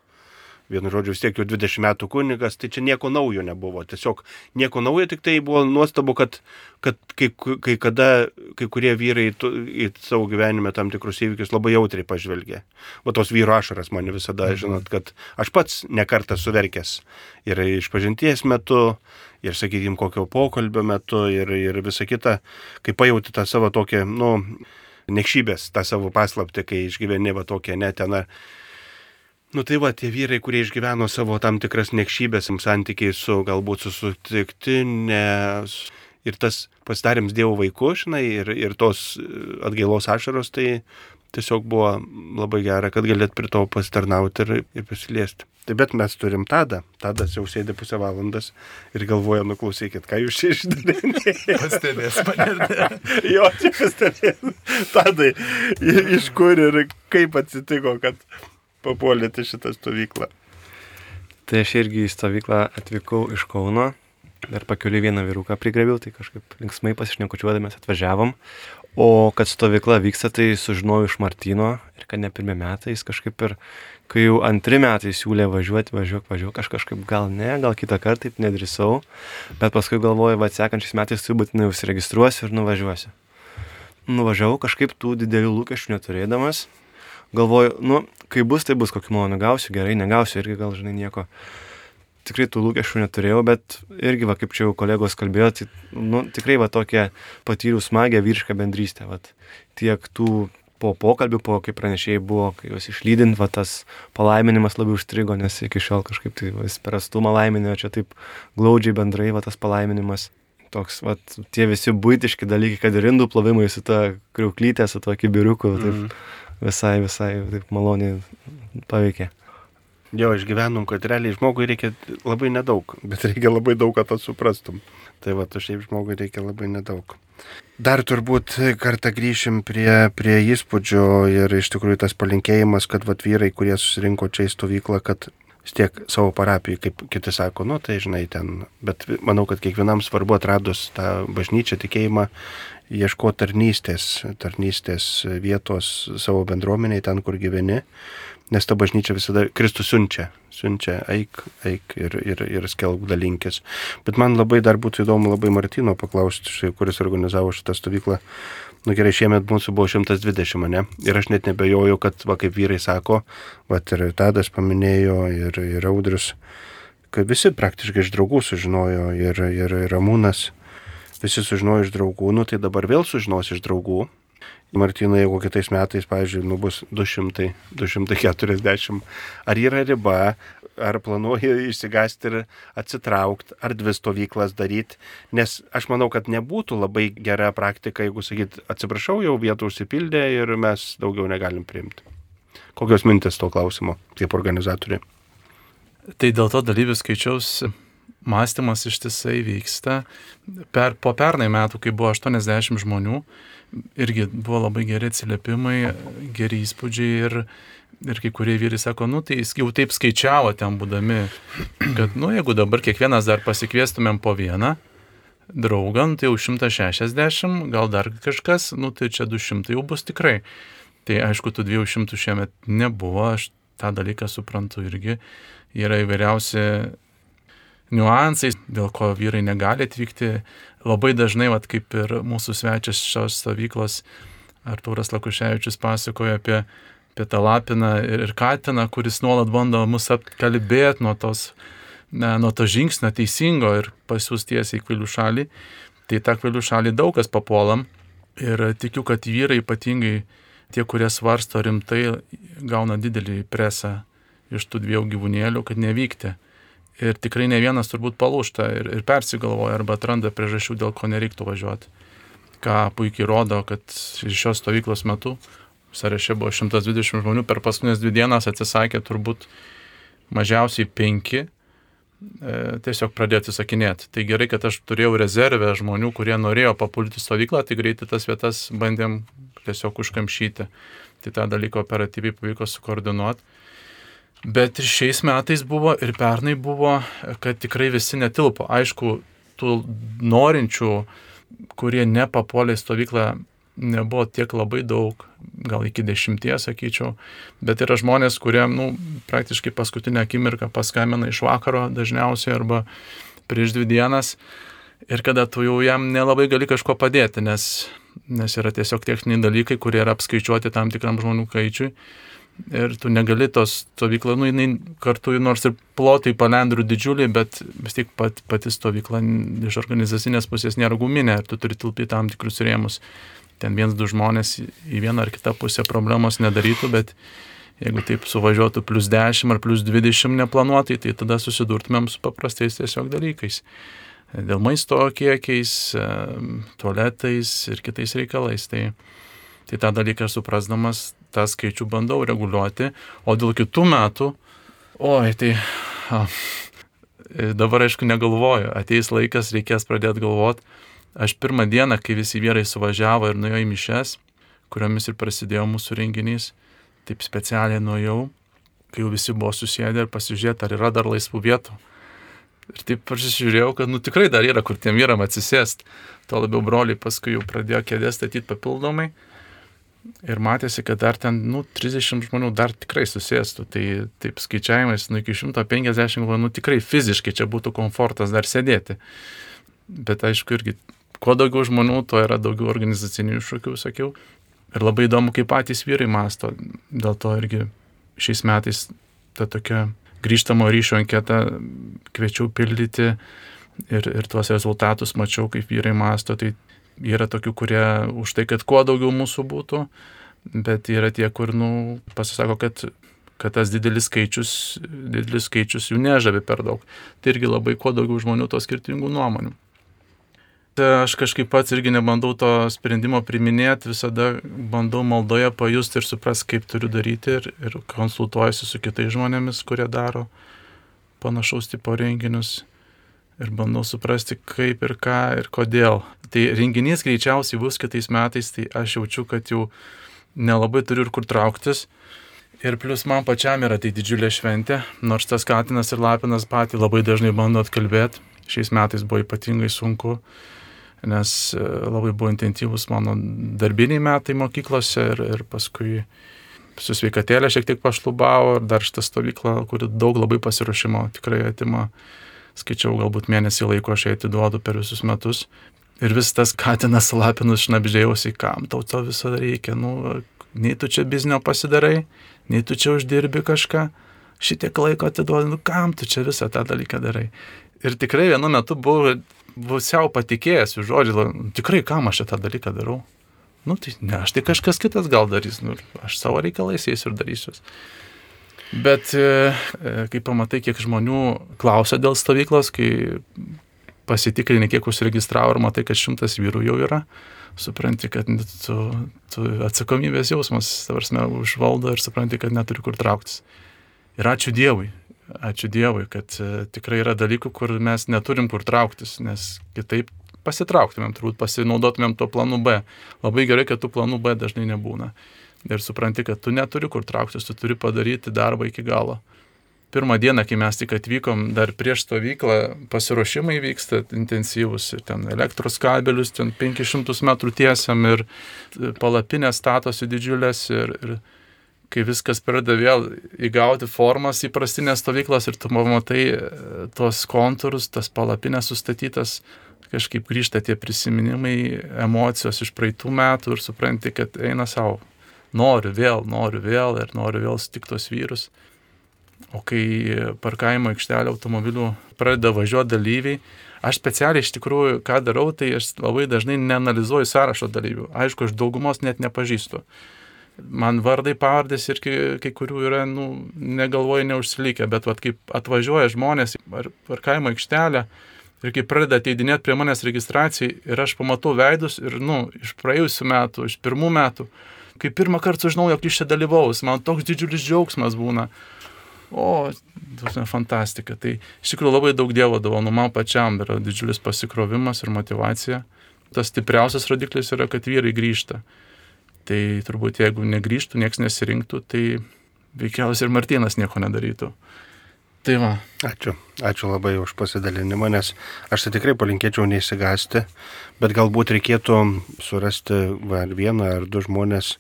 Vienu žodžiu, vis tiek jau 20 metų kunigas, tai čia nieko naujo nebuvo. Tiesiog nieko naujo, tik tai buvo nuostabu, kad, kad kai, kai kada kai kurie vyrai tu, į savo gyvenime tam tikrus įvykius labai jautriai pažvelgia. O tos vyro ašaras mane visada, mhm. žinot, kad aš pats nekartą suverkęs ir išpažinties metu, ir, sakykime, kokio pokalbio metu, ir, ir visa kita, kai pajauti tą savo tokią, nu, nekšybės, tą savo paslaptį, kai išgyveni va tokią neteną. Nu tai va, tie vyrai, kurie išgyveno savo tam tikras nekšybės, santykiai su galbūt su sutiktinė. Ir tas pasidarėm Dievo vaiku, žinai, ir, ir tos e, atgailos ašaros, tai tiesiog buvo labai gera, kad galėt prie to pasitarnauti ir, ir prisiliesti. Tai bet mes turim tada. Tadas jau sėdi pusę valandas ir galvoja, nuklausykit, ką jūs čia išdarinėjate. Pastebės mane. [LAUGHS] jo, čia pastebės. Tadai, iš kur ir kaip atsitiko, kad papuolėte šitą stovyklą. Tai aš irgi į stovyklą atvykau iš Kauno. Dar pakeliu vieną vyruką prigrebiau, tai kažkaip linksmai pasišnekučiuodamės atvažiavom. O kad stovykla vyksta, tai sužinojau iš Martino ir kad ne pirmie metai, jis kažkaip ir, kai jau antri metai siūlė važiuoti, važiuok, važiuok, aš kažkaip gal ne, gal kitą kartą taip nedrįsau, bet paskui galvoju, va, sekančiais metais tu būtinai užsiregistruosiu ir nuvažiuosiu. Nuvažiavau kažkaip tų didelių lūkesčių neturėdamas, galvoju, nu, kai bus, tai bus, kokį malonų gausiu, gerai, negausiu, irgi gal, žinai, nieko. Tikrai tų lūkesčių neturėjau, bet irgi, va, kaip čia jau kolegos kalbėjo, tai, nu, tikrai, va, tokia patyriau smagę vyrišką bendrystę, va, tiek tų po pokalbių, po kaip pranešėjai buvo, kai juos išlydint, va, tas palaiminimas labiau užstrigo, nes iki šiol kažkaip tai vis per atstumą laiminio, čia taip glaudžiai bendrai, va, tas palaiminimas. Toks, va, tie visi būtiški dalykai, kad ir indų plovimai su ta kriuklytė, su tuo kibiriuku, taip, Mhm. Visai, visai taip maloniai paveikė. Jo, išgyvenom, kad realiai žmogui reikia labai nedaug, bet reikia labai daug, kad tą suprastum. Tai va, tu šiaip žmogui reikia labai nedaug. Dar turbūt kartą grįšim prie, prie įspūdžio ir iš tikrųjų tas palinkėjimas, kad vat, vyrai, kurie susirinko čia į stovyklą, kad vis tiek savo parapijai, kaip kiti sako, nu tai žinai ten, bet manau, kad kiekvienam svarbu atradus tą bažnyčią tikėjimą, ieško tarnystės, tarnystės vietos savo bendruomeniai, ten, kur gyveni, nes ta bažnyčia visada Kristus siunčia, siunčia, eik, eik ir, ir, ir skelb dalinkis. Bet man labai dar būtų įdomu labai Martino paklausti, kuris organizavo šitą stovyklą. Nu gerai, šiemet mūsų buvo 120, ne? Ir aš net nebejoju, kad, va kaip vyrai sako, va ir Tadas paminėjo, ir, ir Audrius, kad visi praktiškai iš draugų sužinojo, ir, ir, ir Ramūnas, visi sužinojo iš draugų, nu tai dabar vėl sužinos iš draugų. Martina, jeigu kitais metais, pavyzdžiui, nu bus 200, 240, ar yra riba, ar planuoji išsigasti ir atsitraukti, ar dvi stovyklas daryti, nes aš manau, kad nebūtų labai gera praktika, jeigu sakyt, atsiprašau, jau vietų užsipildė ir mes daugiau negalim priimti. Kokios mintis to klausimo, kaip organizatoriai? Tai dėl to dalyvių skaičiaus mąstymas ištisai vyksta. Per, po pernai metų, kai buvo 80 žmonių, irgi buvo labai geri atsiliepimai, geri įspūdžiai ir, ir kai kurie vyrai sako, nu tai jau taip skaičiavo ten būdami, kad, nu jeigu dabar kiekvienas dar pasikviestumėm po vieną draugą, nu, tai jau 160, gal dar kažkas, nu tai čia 200 jau bus tikrai. Tai aišku, tų 200 šiemet nebuvo, aš tą dalyką suprantu irgi. Yra įvairiausi niuansai, dėl ko vyrai negali atvykti. Labai dažnai, vat, kaip ir mūsų svečias šios stovyklos, Artūras Lakuševičius pasakoja apie, apie tą lapiną ir, ir katiną, kuris nuolat bando mus apkalbėti nuo, tos, ne, nuo to žingsnio teisingo ir pasiūs tiesiai į kvilių šalį. Tai tą kvilių šalį daug kas papuolam ir tikiu, kad vyrai ypatingai tie, kurie svarsto rimtai, gauna didelį presą iš tų dviejų gyvūnėlių, kad nevykti. Ir tikrai ne vienas turbūt palūšta ir, ir persigalvoja arba atranda priežasčių, dėl ko nereiktų važiuoti. Ką puikiai rodo, kad šios stovyklos metu sąraše buvo 120 žmonių, per paskutinės dvi dienas atsisakė turbūt mažiausiai penki e, tiesiog pradėjo atsisakinėti. Tai gerai, kad aš turėjau rezervę žmonių, kurie norėjo papulti stovyklą, tai greitai tas vietas bandėm tiesiog užkamšyti. Tai tą dalyką operatyviai pavyko sukoordinuoti. Bet ir šiais metais buvo, ir pernai buvo, kad tikrai visi netilpo. Aišku, tų norinčių, kurie nepapuolė į stovyklą, nebuvo tiek labai daug, gal iki dešimties, sakyčiau. Bet yra žmonės, kurie, nu, praktiškai paskutinę akimirką paskambina iš vakaro dažniausiai arba prieš dvi dienas. Ir kada tu jau jam nelabai gali kažko padėti, nes, nes yra tiesiog techniniai dalykai, kurie yra apskaičiuoti tam tikram žmonių skaičiui ir tu negali tos stovykla, nu jinai kartu, nors ir plotai palendrių didžiuliai, bet vis tik pat, pati stovykla iš organizacinės pusės nėra guminė ir tu turi tilpti tam tikrus rėmus. Ten viens, du žmonės į vieną ar kitą pusę problemos nedarytų, bet jeigu taip suvažiuotų plus 10 ar plus 20 neplanuotai, tai tada susidurtumėm su paprastais tiesiog dalykais. Dėl maisto kiekiais, tualetais ir kitais reikalais. Tai, tai tą dalyką suprasdamas tą skaičių bandau reguliuoti, o dėl kitų metų Oi, tai a, dabar aišku negalvoju, ateis laikas, reikės pradėti galvoti. Aš pirmą dieną, kai visi vyrai suvažiavo ir nuėjo į mišes, kuriomis ir prasidėjo mūsų renginys, taip specialiai nuėjau, kai jau visi buvo susėdę ir pasižiūrėti, ar yra dar laisvų vietų. Ir taip pasižiūrėjau, kad nu tikrai dar yra, kur tiem vyram atsisėst. Tuo labiau broliai paskui jau pradėjo kėdės statyti papildomai. Ir matėsi, kad dar ten, nu, 30 žmonių dar tikrai susėstų. Tai taip skaičiavimais, nu, iki 150 žmonių, nu, tikrai fiziškai čia būtų komfortas dar sėdėti. Bet aišku, irgi, kuo daugiau žmonių, tuo yra daugiau organizacinių iššūkių, sakiau. Ir labai įdomu, kaip patys vyrai masto. Dėl to irgi šiais metais ta tokia grįžtamo ryšio anketą kviečiau pildyti ir, ir tuos rezultatus mačiau, kaip vyrai masto. Tai yra tokių, kurie už tai, kad kuo daugiau mūsų būtų, bet yra tie, kur, nu, pasisako, kad, kad tas didelis skaičius, didelis skaičius jų nežavi per daug. Tai irgi labai kuo daugiau žmonių to skirtingų nuomonių. Aš kažkaip pats irgi nebandau to sprendimo priminėti, visada bandau maldoje pajusti ir suprasti, kaip turiu daryti ir, ir konsultuojuosi su kitais žmonėmis, kurie daro panašaus tipo renginius ir bandau suprasti, kaip ir ką ir kodėl. Tai renginys greičiausiai bus kitais metais, tai aš jaučiu, kad jau nelabai turiu ir kur trauktis. Ir plus man pačiam yra tai didžiulė šventė, nors tas Katinas ir Lapinas patį labai dažnai bando atkalbėti. Šiais metais buvo ypatingai sunku nes e, labai buvo intensyvus mano darbiniai metai mokyklose ir, ir paskui su sveikatėlė šiek tiek pašlubavo ir dar šitą stovyklą, kuri daug labai pasiruošimo tikrai atima. Skaičiau, galbūt mėnesį laiko aš ją atiduodu per visus metus. Ir vis tas katinas lapinus šnapždėjausi, kam tau to viso reikia. Nu, nei tu čia biznio pasidarai, nei tu čia uždirbi kažką, šitiek laiko atiduodi, nu kam tu čia visą tą dalyką darai. Ir tikrai vienu metu buvau pusiau patikėjęs jų žodžiu, tikrai kam aš šitą dalyką darau. Nu, tai ne, aš tai kažkas kitas gal darys, nu, aš savo reikalais eisiu ir darysiu. Bet e, e, kai pamatai, kiek žmonių klausia dėl stovyklos, kai pasitikrini, kiek užsiregistravo ir matai, kad šimtas vyrų jau yra, supranti, kad tu, tu atsakomybės jausmas, tavarsime, užvaldo ir supranti, kad neturi kur trauktis. Ir ačiū Dievui, ačiū Dievui, kad e, tikrai yra dalykų, kur mes neturim kur trauktis, nes kitaip pasitrauktumėm, turbūt pasinaudotumėm to planu B. Labai gerai, kad tų planų B dažnai nebūna. Ir supranti, kad tu neturi kur trauktis, tu turi padaryti darbą iki galo. Pirmą dieną, kai mes tik atvykom, dar prieš stovyklą pasiruošimai vyksta intensyvus ir ten elektros kabelius, ten 500 metrų tiesiam ir palapinės statosi didžiulės ir, ir kai viskas pradeda vėl įgauti formas įprastinės stovyklos ir tu matai e, tos kontūrus, tas palapinės sustatytas, kažkaip grįžta tie prisiminimai, emocijos iš praeitų metų ir supranti, kad eina savo. Noriu vėl, noriu vėl ir noriu vėl sutikti tos vyrus. O kai parkavimo aikštelė automobilių pradeda važiuoti dalyviai, aš specialiai iš tikrųjų, ką darau, tai aš labai dažnai neanalizuoju sąrašo dalyvių. Aišku, aš daugumos net nepažįstu man vardai pavardės ir kai, kai kurių yra, nu, negalvoju, neužsilikę, bet vat, kaip atvažiuoja žmonės ar, ar kaimo aikštelę ir kai pradeda ateidinėti prie manęs registracijai ir aš pamatau veidus ir, nu, iš praėjusių metų, iš pirmų metų, kai pirmą kartą sužinau, jog iš čia dalyvaus, man toks didžiulis džiaugsmas būna. O, tai fantastika. Tai iš tikrųjų labai daug Dievo dovanų man pačiam yra didžiulis pasikrovimas ir motivacija. Tas stipriausias rodiklis yra, kad vyrai grįžta. Tai turbūt jeigu negrįžtų, niekas nesirinktų, tai veikiausiai ir Martinas nieko nedarytų. Tai va. Ačiū. Ačiū labai už pasidalinimą, nes aš tai tikrai palinkėčiau neįsigasti, bet galbūt reikėtų surasti va, vieną ar du žmonės,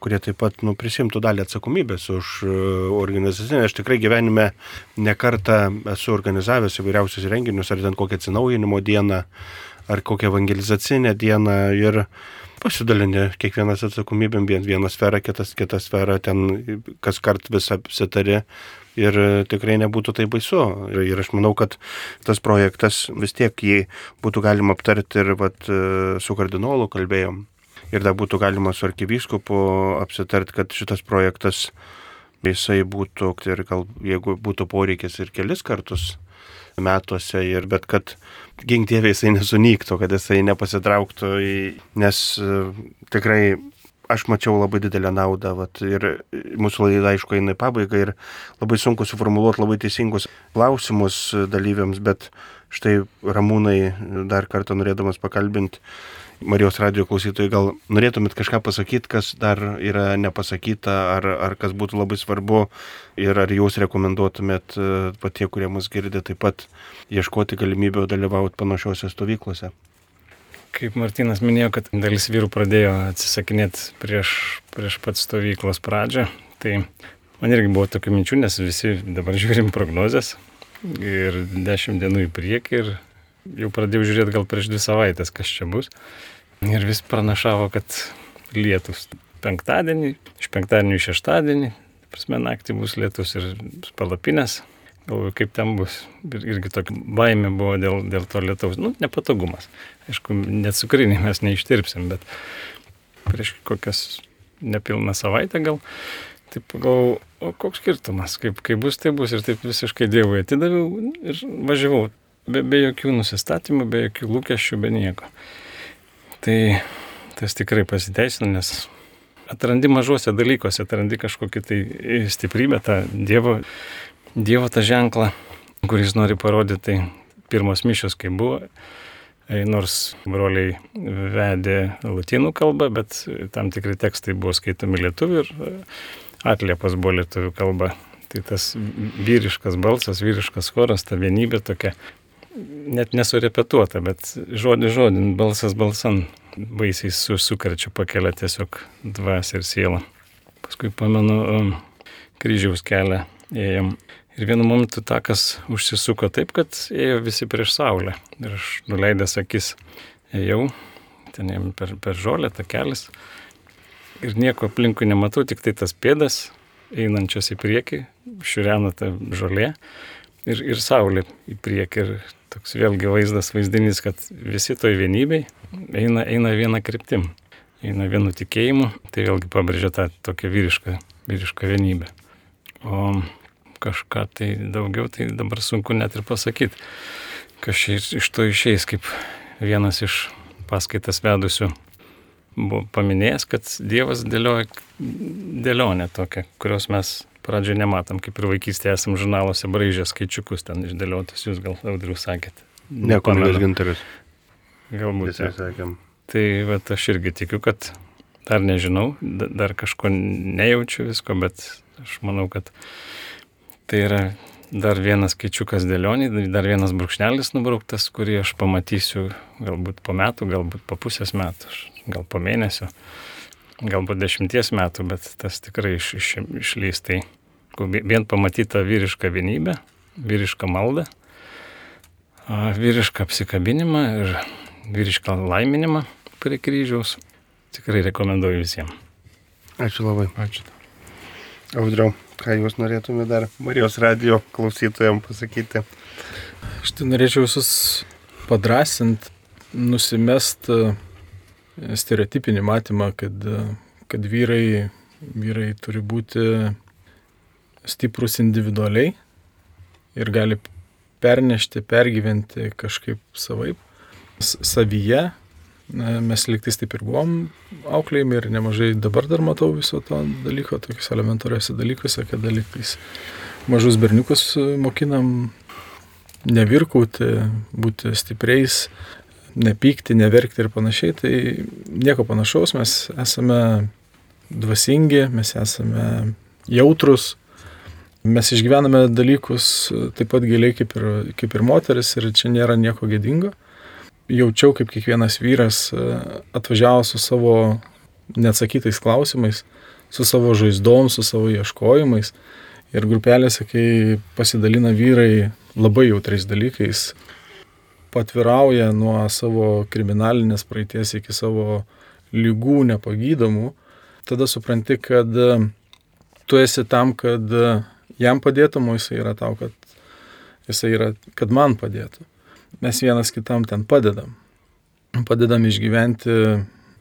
kurie taip pat nu, prisimtų dalį atsakomybės už uh, organizacinę. Aš tikrai gyvenime nekartą esu organizavęs įvairiausius renginius, ar ten kokią atsinaujinimo dieną, ar kokią evangelizacinę dieną. Ir pasidalini kiekvienas atsakomybėm, vieną sferą, kitas kitą sferą, ten kas kart vis apsitari ir tikrai nebūtų tai baisu. Ir, aš manau, kad tas projektas vis tiek jį būtų galima aptarti ir vat, su kardinolu kalbėjom. Ir dar būtų galima su arkivyskupu apsitart, kad šitas projektas jisai būtų, ir gal jeigu būtų poreikis ir kelis kartus metuose, ir bet kad gink dievė jisai nesunyktų, kad jisai nepasitrauktų, į, nes e, tikrai aš mačiau labai didelę naudą. Vat, ir mūsų laida, aišku, eina į pabaigą ir labai sunku suformuoluoti labai teisingus klausimus dalyviams, bet štai Ramūnai dar kartą norėdamas pakalbinti Marijos radio klausytojai, gal norėtumėt kažką pasakyti, kas dar yra nepasakyta, ar, ar kas būtų labai svarbu ir ar jūs rekomenduotumėt e, patie, kurie mus girdė, taip pat ieškoti galimybių dalyvauti panašiose stovyklose. Kaip Martinas minėjo, kad dalis vyrų pradėjo atsisakinėti prieš, prieš pat stovyklos pradžią, tai man irgi buvo tokių minčių, nes visi dabar žiūrim prognozes ir dešimt dienų į priekį ir jau pradėjau žiūrėti gal prieš dvi savaitės, kas čia bus. Ir vis pranašavo, kad lietus penktadienį, iš penktadienio į šeštadienį, prasme naktį bus lietus ir palapinės. Galvoju, kaip ten bus. Ir irgi tokia baime buvo dėl, dėl to lietaus. Nu, nepatogumas. Aišku, net cukrinį mes neištirpsim, bet prieš kokias nepilną savaitę gal. Taip pagalvojau, o koks skirtumas, kaip, kaip bus, tai bus. Ir taip visiškai Dievui atidaviau ir važiavau be, be jokių nusistatymų, be jokių lūkesčių, be nieko. Tai tas tikrai pasiteisino, nes atrandi mažuose dalykuose, atrandi kažkokį tai stiprybę, tą Dievo, dievo tą ženklą, kuris nori parodyti. Tai pirmos mišios, kai buvo, e, nors broliai vedė latinų kalbą, bet tam tikri tekstai buvo skaitomi lietuvių ir e, atliepas buvo lietuvių kalba. Tai tas vyriškas balsas, vyriškas choras, ta vienybė tokia net nesurepetuota, bet žodį žodin, balsas balsan, baisiai su, sukarčiu pakelia tiesiog dvasę ir sielą. Paskui pamenu, um, kryžiaus kelią ėjom. Ir vienu momentu takas užsisuko taip, kad ėjo visi prieš saulę. Ir aš nuleidęs akis ėjau, ten ėjom per, per žolę, takelis. Ir nieko aplinkui nematau, tik tai tas pėdas, einančios į priekį, šiurena ta žolė ir, ir saulė į priekį. Ir toks vėlgi vaizdas, vaizdinys, kad visi toj vienybei eina, eina viena kryptim, eina vienu tikėjimu, tai vėlgi pabrėžia tą tokią vyrišką, vyrišką vienybę. O kažką tai daugiau, tai dabar sunku net ir pasakyti, kas iš to išeis, kaip vienas iš paskaitas vedusių buvo paminėjęs, kad Dievas dėlioja dėlionę tokią, kurios mes pradžioje nematom, kaip ir vaikystėje esam žurnaluose braižę skaičiukus ten išdėliotus, jūs gal audriu sakėt. Ne, kunigas gintaras. Galbūt. Visi sakėm. Tai va, aš irgi tikiu, kad dar nežinau, dar kažko nejaučiu visko, bet aš manau, kad tai yra dar vienas skaičiukas dėlionį, dar vienas brūkšnelis nubrauktas, kurį aš pamatysiu galbūt po metų, galbūt po pusės metų, gal po mėnesio galbūt dešimties metų, bet tas tikrai iš, iš, išlys. Tai vien pamatyta vyriška vienybė, vyriška malda, vyrišką apsikabinimą ir vyrišką laiminimą prie kryžiaus. Tikrai rekomenduoju visiems. Ačiū labai. Ačiū. Audriau, ką jūs norėtumėte dar Marijos radio klausytojams pasakyti? Aš tai norėčiau visus padrasinti, nusimest stereotipinį matymą, kad, kad vyrai, vyrai turi būti stiprus individualiai ir gali pernešti, pergyventi kažkaip savaip, savyje. Mes liktais taip ir buvom auklėjami ir nemažai dabar dar matau viso to dalyko, tokius elementariuose dalykuose, kad liktais mažus berniukus mokinam nevirkauti, būti stipriais, nepykti, neverkti ir panašiai, tai nieko panašaus, mes esame dvasingi, mes esame jautrus, mes išgyvename dalykus taip pat giliai kaip ir, kaip ir moteris ir čia nėra nieko gėdingo. Jaučiau, kaip kiekvienas vyras atvažiavo su savo neatsakytais klausimais, su savo žaizdom, su savo ieškojimais. Ir grupelėse, kai pasidalina vyrai labai jautriais dalykais, patvirauja nuo savo kriminalinės praeities iki savo lygų nepagydomų, tada supranti, kad e, tu esi tam, kad e, jam padėtum, o jisai yra tau, kad jisai yra, kad man padėtų. Mes vienas kitam ten padedam. Padedam išgyventi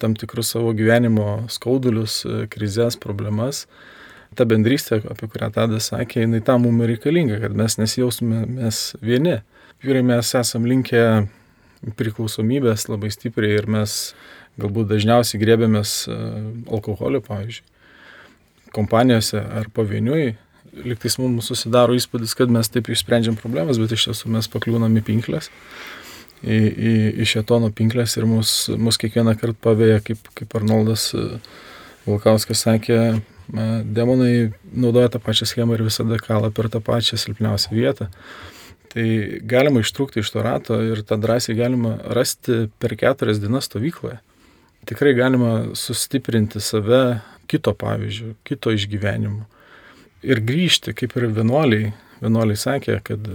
tam tikrus savo gyvenimo skaudulius, krizės, problemas. Ta bendrystė, apie kurią Tadas sakė, jinai tam mums reikalinga, kad mes nesijaustume mes vieni vyrai mes esam linkę priklausomybės labai stipriai ir mes galbūt dažniausiai grėbėmės e, alkoholio, pavyzdžiui, kompanijose ar pavieniui, liktais mums susidaro įspūdis, kad mes taip išsprendžiam problemas, bet iš tiesų mes pakliūnam į pinklės, į, į, į šetono pinklės ir mus, mus kiekvieną kartą pavėja, kaip, kaip Arnoldas Vulkauskas sakė, demonai naudoja tą pačią schemą ir visada kala per tą pačią silpniausią vietą. Tai galima ištrūkti iš to rato ir tą drąsiai galima rasti per keturias dienas stovykloje. Tikrai galima sustiprinti save kito pavyzdžių, kito išgyvenimu. Ir grįžti, kaip ir vienuoliai, vienuoliai sakė, kad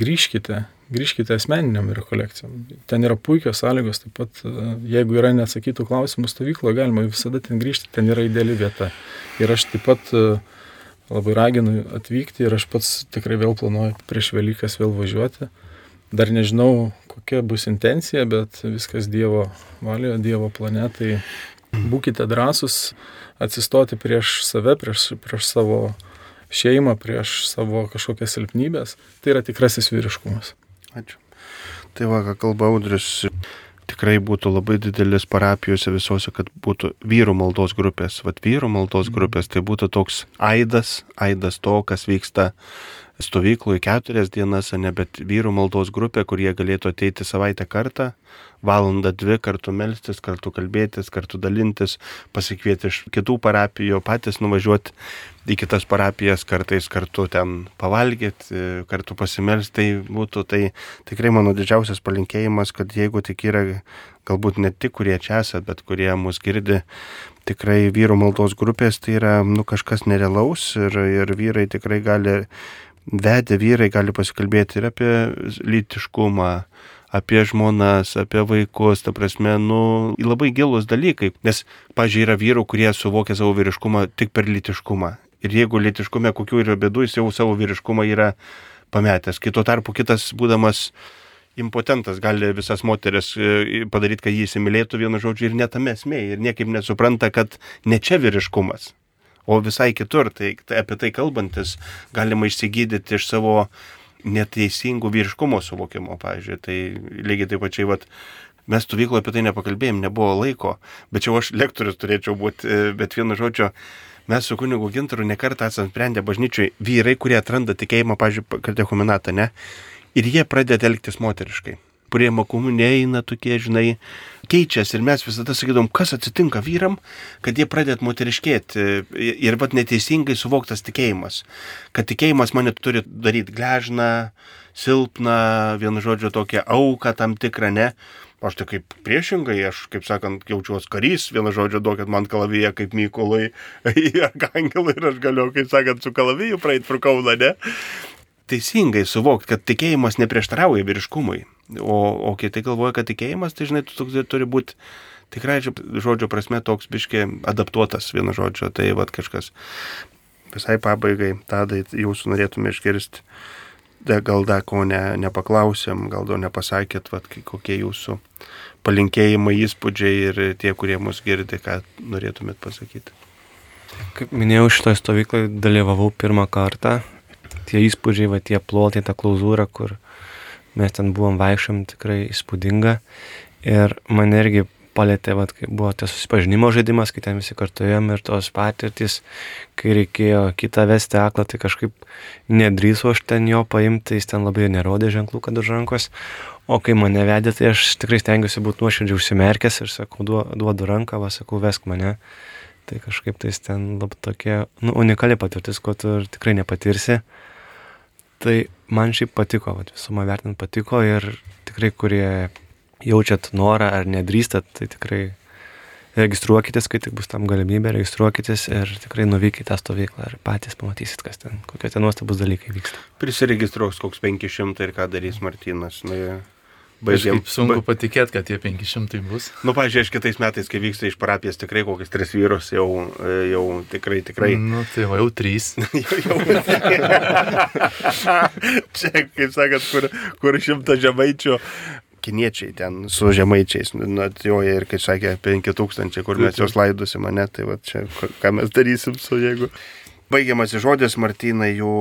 grįžkite, grįžkite asmeniniam rekolekcijom. Ten yra puikios sąlygos, taip pat jeigu yra neatsakytų klausimų stovykloje, galima visada ten grįžti, ten yra ideali vieta. Ir aš taip pat uh, labai raginu atvykti ir aš pats tikrai vėl planuoju prieš Velykas vėl važiuoti. Dar nežinau, kokia bus intencija, bet viskas Dievo valioje, Dievo planetai. Būkite drąsus atsistoti prieš save, prieš, prieš savo šeimą, prieš savo kažkokias silpnybės. Tai yra tikrasis vyriškumas. Ačiū. Tai va, ką kalba Audris, tikrai būtų labai didelis parapijose visose, kad būtų vyrų maldos grupės. Vat vyrų maldos mhm. grupės tai būtų toks aidas, aidas to, kas vyksta stovyklų į keturias dienas, ne, bet vyrų maldos grupė, kur jie galėtų ateiti savaitę kartą, valandą dvi kartu melstis, kartu kalbėtis, kartu dalintis, pasikvieti iš kitų parapijų, patys nuvažiuoti į kitas parapijas, kartais kartu ten pavalgyti, kartu pasimelsti, tai būtų tai tikrai mano didžiausias palinkėjimas, kad jeigu tik yra galbūt ne tik kurie čia esat, bet kurie mus girdi, tikrai vyrų maldos grupės tai yra nu, kažkas nerealaus ir, ir vyrai tikrai gali, vedę vyrai gali pasikalbėti ir apie lytiškumą, apie žmonas, apie vaikus, ta prasme, nu, labai gilus dalykai. Nes, pažiūrėjau, yra vyrų, kurie suvokia savo vyriškumą tik per lytiškumą. Ir jeigu lytiškume kokių yra bėdų, jis jau savo vyriškumą yra pametęs. Kito tarpu kitas, būdamas impotentas, gali visas moteris e, padaryti, kad jį įsimylėtų vienu žodžiu ir netame esmė. Ir niekaip nesupranta, kad ne čia vyriškumas, o visai kitur. Tai, tai apie tai kalbantis galima išsigydyti iš savo neteisingų vyriškumo suvokimo, pavyzdžiui. Tai lygiai taip pačiai, vat, mes stovykloje apie tai nepakalbėjom, nebuvo laiko, bet čia aš lektorius turėčiau būti, bet vienu žodžiu, mes su kunigu Gintaru nekartą esame sprendę bažnyčiai vyrai, kurie atranda tikėjimą, pavyzdžiui, katechumenatą, ne, ir jie pradeda elgtis moteriškai prie mokumų neina tokie, žinai, keičiasi ir mes visada sakydom, kas atsitinka vyram, kad jie pradėt moteriškėti ir vat neteisingai suvoktas tikėjimas, kad tikėjimas mane turi daryti gležną, silpną, vienu žodžiu, tokią auką tam tikrą, ne. Aš tai kaip priešingai, aš, kaip sakant, jaučiuosi karys, vienu žodžiu, duokit man kalaviją kaip Mykolai į [LAUGHS] Arkangelą ir aš galiu, kaip sakant, su kalaviju praeit pro Kauną, ne? Teisingai suvokti, kad tikėjimas neprieštarauja vyriškumui. O, o kiti galvoja, kad tikėjimas, tai žinai, toks turi būti tikrai žodžio prasme toks biškiai adaptuotas vienu žodžiu. Tai vad kažkas visai pabaigai, tada jūsų norėtume išgirsti. Gal dar ko ne, nepaklausėm, gal dar nepasakėt, vat, kokie jūsų palinkėjimai, įspūdžiai ir tie, kurie mus girdi, ką norėtumėt pasakyti. Kaip minėjau, šitoje stovykloje dalyvavau pirmą kartą. Tie įspūdžiai, va, tie plotai, ta klauzūra, kur mes ten buvom vaikščiom tikrai įspūdinga ir man irgi palėtė, vat, kai buvo tas susipažinimo žaidimas, kai ten visi kartuojam ir tos patirtis, kai reikėjo kitą vesti aklą, tai kažkaip nedrįso aš ten jo paimti, jis ten labai nerodė ženklų, kad už rankos, o kai mane vedė, tai aš tikrai stengiuosi būti nuoširdžiai užsimerkęs ir sakau, duodu ranką, va, sakau, vesk mane. Tai kažkaip tai ten labai tokia nu, unikali patirtis, ko tu tikrai nepatirsi. Tai man šiaip patiko, vat, visumą vertinant patiko ir tikrai, kurie jaučiat norą ar nedrįstat, tai tikrai registruokitės, kai tik bus tam galimybė, registruokitės ir tikrai nuvykite tą stovyklą ir patys pamatysit, kas ten, kokie ten nuostabus dalykai vyksta. Prisiregistruos koks 500 ir ką darys Martinas. Nu, Baigėm. Sunku patikėti, kad tie 500 bus. Nu, pažiūrėjau, aš kitais metais, kai vyksta iš parapijas, tikrai kokius tris vyrus jau, jau tikrai, tikrai. Nu, tai va, jau trys. [LAUGHS] jau, [LAUGHS] Čia, kaip sakot, kur, kur šimta žemaičių. Kiniečiai ten su žemaičiais, nu, atjoja ir, kaip sakė, 5000, kur mes juos laidusim, mane, tai va čia, ką mes darysim su jeigu. Baigiamas žodis, Martinai, jų,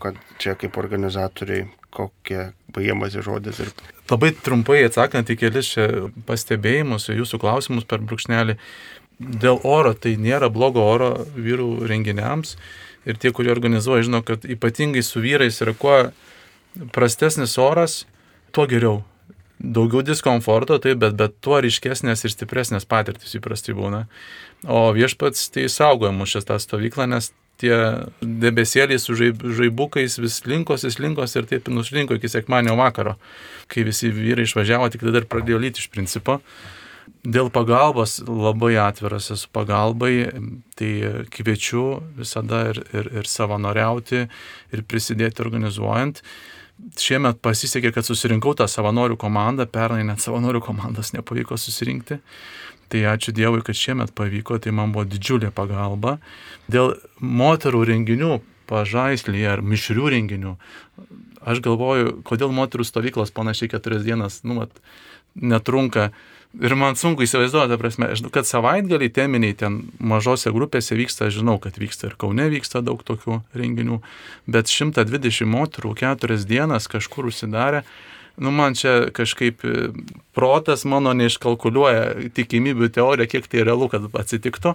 kad čia kaip organizatoriai, kokie baigiamas žodis ir Labai trumpai atsakant į kelis čia pastebėjimus, jūsų klausimus per brūkšnelį. Dėl oro tai nėra blogo oro vyrų renginiams. Ir tie, kurie organizuoja, žino, kad ypatingai su vyrais yra kuo prastesnis oras, tuo geriau. Daugiau diskomforto, taip, bet, bet tuo ryškesnės ir stipresnės patirtis įprastai būna. O viešpats tai saugoja mus šią tą stovyklą, nes tie debesėliai su žaib, žaibukais vis linkosi, linkosi ir taip nuslinko iki sekmanio vakaro, kai visi vyrai išvažiavo, tik tada ir pradėjo lyti iš principo. Dėl pagalbos labai atviras esu pagalbai, tai kviečiu visada ir, ir, ir savanoriauti, ir prisidėti organizuojant. Šiemet pasisekė, kad susirinkau tą savanorių komandą, pernai net savanorių komandos nepavyko susirinkti. Tai ačiū Dievui, kad šiemet pavyko, tai man buvo didžiulė pagalba. Dėl moterų renginių, pažaislyje ar mišrių renginių, aš galvoju, kodėl moterų stovyklos panašiai keturias dienas, nu, mat, netrunka. Ir man sunku įsivaizduoti, prasme, žinau, kad savaitgaliai teminiai ten mažose grupėse vyksta, žinau, kad vyksta ir Kaune vyksta daug tokių renginių, bet 120 moterų keturias dienas kažkur užsidarė, nu man čia kažkaip e, protas mano neiškalkuliuoja tikimybių teoriją, kiek tai realu, kad atsitiktų,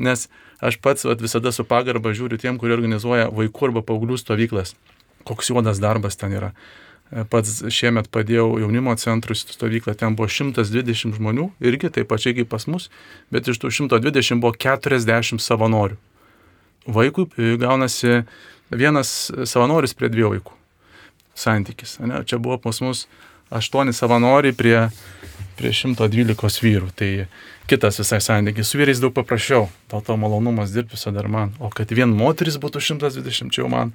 nes aš pats vat, visada su pagarba žiūriu tiem, kurie organizuoja vaikų arba paauglių stovyklas. Koks juodas darbas ten yra. E, Pats šiemet padėjau jaunimo centrui stovyklą, ten buvo 120 žmonių, irgi taip pačiai kaip pas mus, bet iš tų 120 buvo 40 savanorių. Vaikui e, gaunasi vienas savanoris prie dviejų vaikų santykis. Ne? Čia buvo pas mus 8 savanoriai prie, prie 112 vyrų. Tai kitas visai santykis. Su vyrais daug paprasčiau. Dėl to malonumas dirbti visada dar man. O kad vien moteris būtų 120, čia jau man.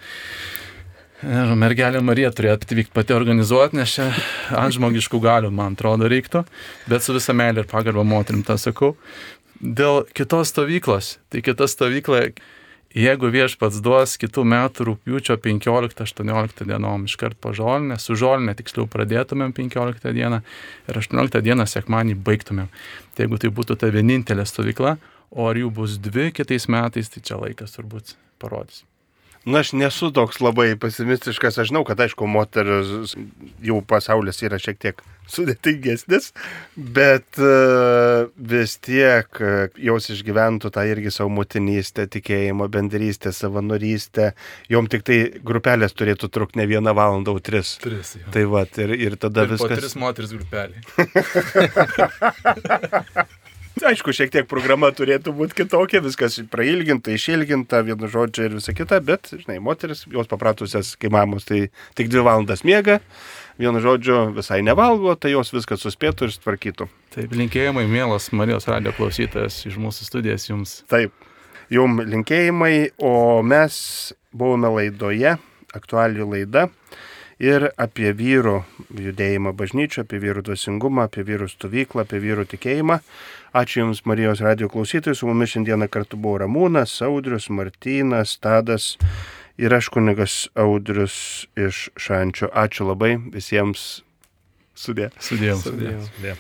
Ir mergelė Marija turėtų atvykti pati organizuoti, nes čia ant žmogiškų galių, man atrodo, reiktų. Bet su visa meilė ir pagarba moterim tą sakau. Dėl kitos stovyklos. Tai kita stovykla Jeigu viešpats duos kitų metų rūpiučio 15-18 dienom iškart po žolinę, su žolinė tiksliau pradėtumėm 15 dieną ir 18 dieną sekmanį baigtumėm. Tai jeigu tai būtų ta vienintelė stovykla, o ar jų bus dvi kitais metais, tai čia laikas turbūt parodys. Na, aš nesu toks labai pesimistiškas, aš žinau, kad aišku, moteris jau pasaulis yra šiek tiek sudėtingesnis, bet uh, vis tiek uh, jos išgyventų tą irgi savo motinystę, tikėjimo, bendrystę, savanorystę, jom tik tai grupelės turėtų trukti ne vieną valandą, o tris. Tris. Jo. Tai va, ir, ir tada Ir po viskas. tris moteris grupelį. [LAUGHS] Aišku, šiek tiek programa turėtų būti kitokia, viskas prailginta, išilginta, vienu žodžiu ir visa kita, bet, žinai, moteris, jos papratusias, kai mamos, tai tik dvi valandas miega, vienu žodžiu visai nevalgo, tai jos viską suspėtų ir sutvarkytų. Taip, linkėjimai, mielas Marijos radio klausytojas iš mūsų studijas jums. Taip, jum linkėjimai, o mes buvome laidoje, aktualių laida ir apie vyrų judėjimą bažnyčią, apie vyrų dvasingumą, apie vyrų stovyklą, apie vyrų tikėjimą. Ačiū Jums, Marijos radio klausytojai, su mumis šiandieną kartu buvo Ramūnas, Audrius, Martynas, Tadas ir aš kunigas Audrius iš Šančio. Ačiū labai visiems sudė. Sudėjom. Sudė.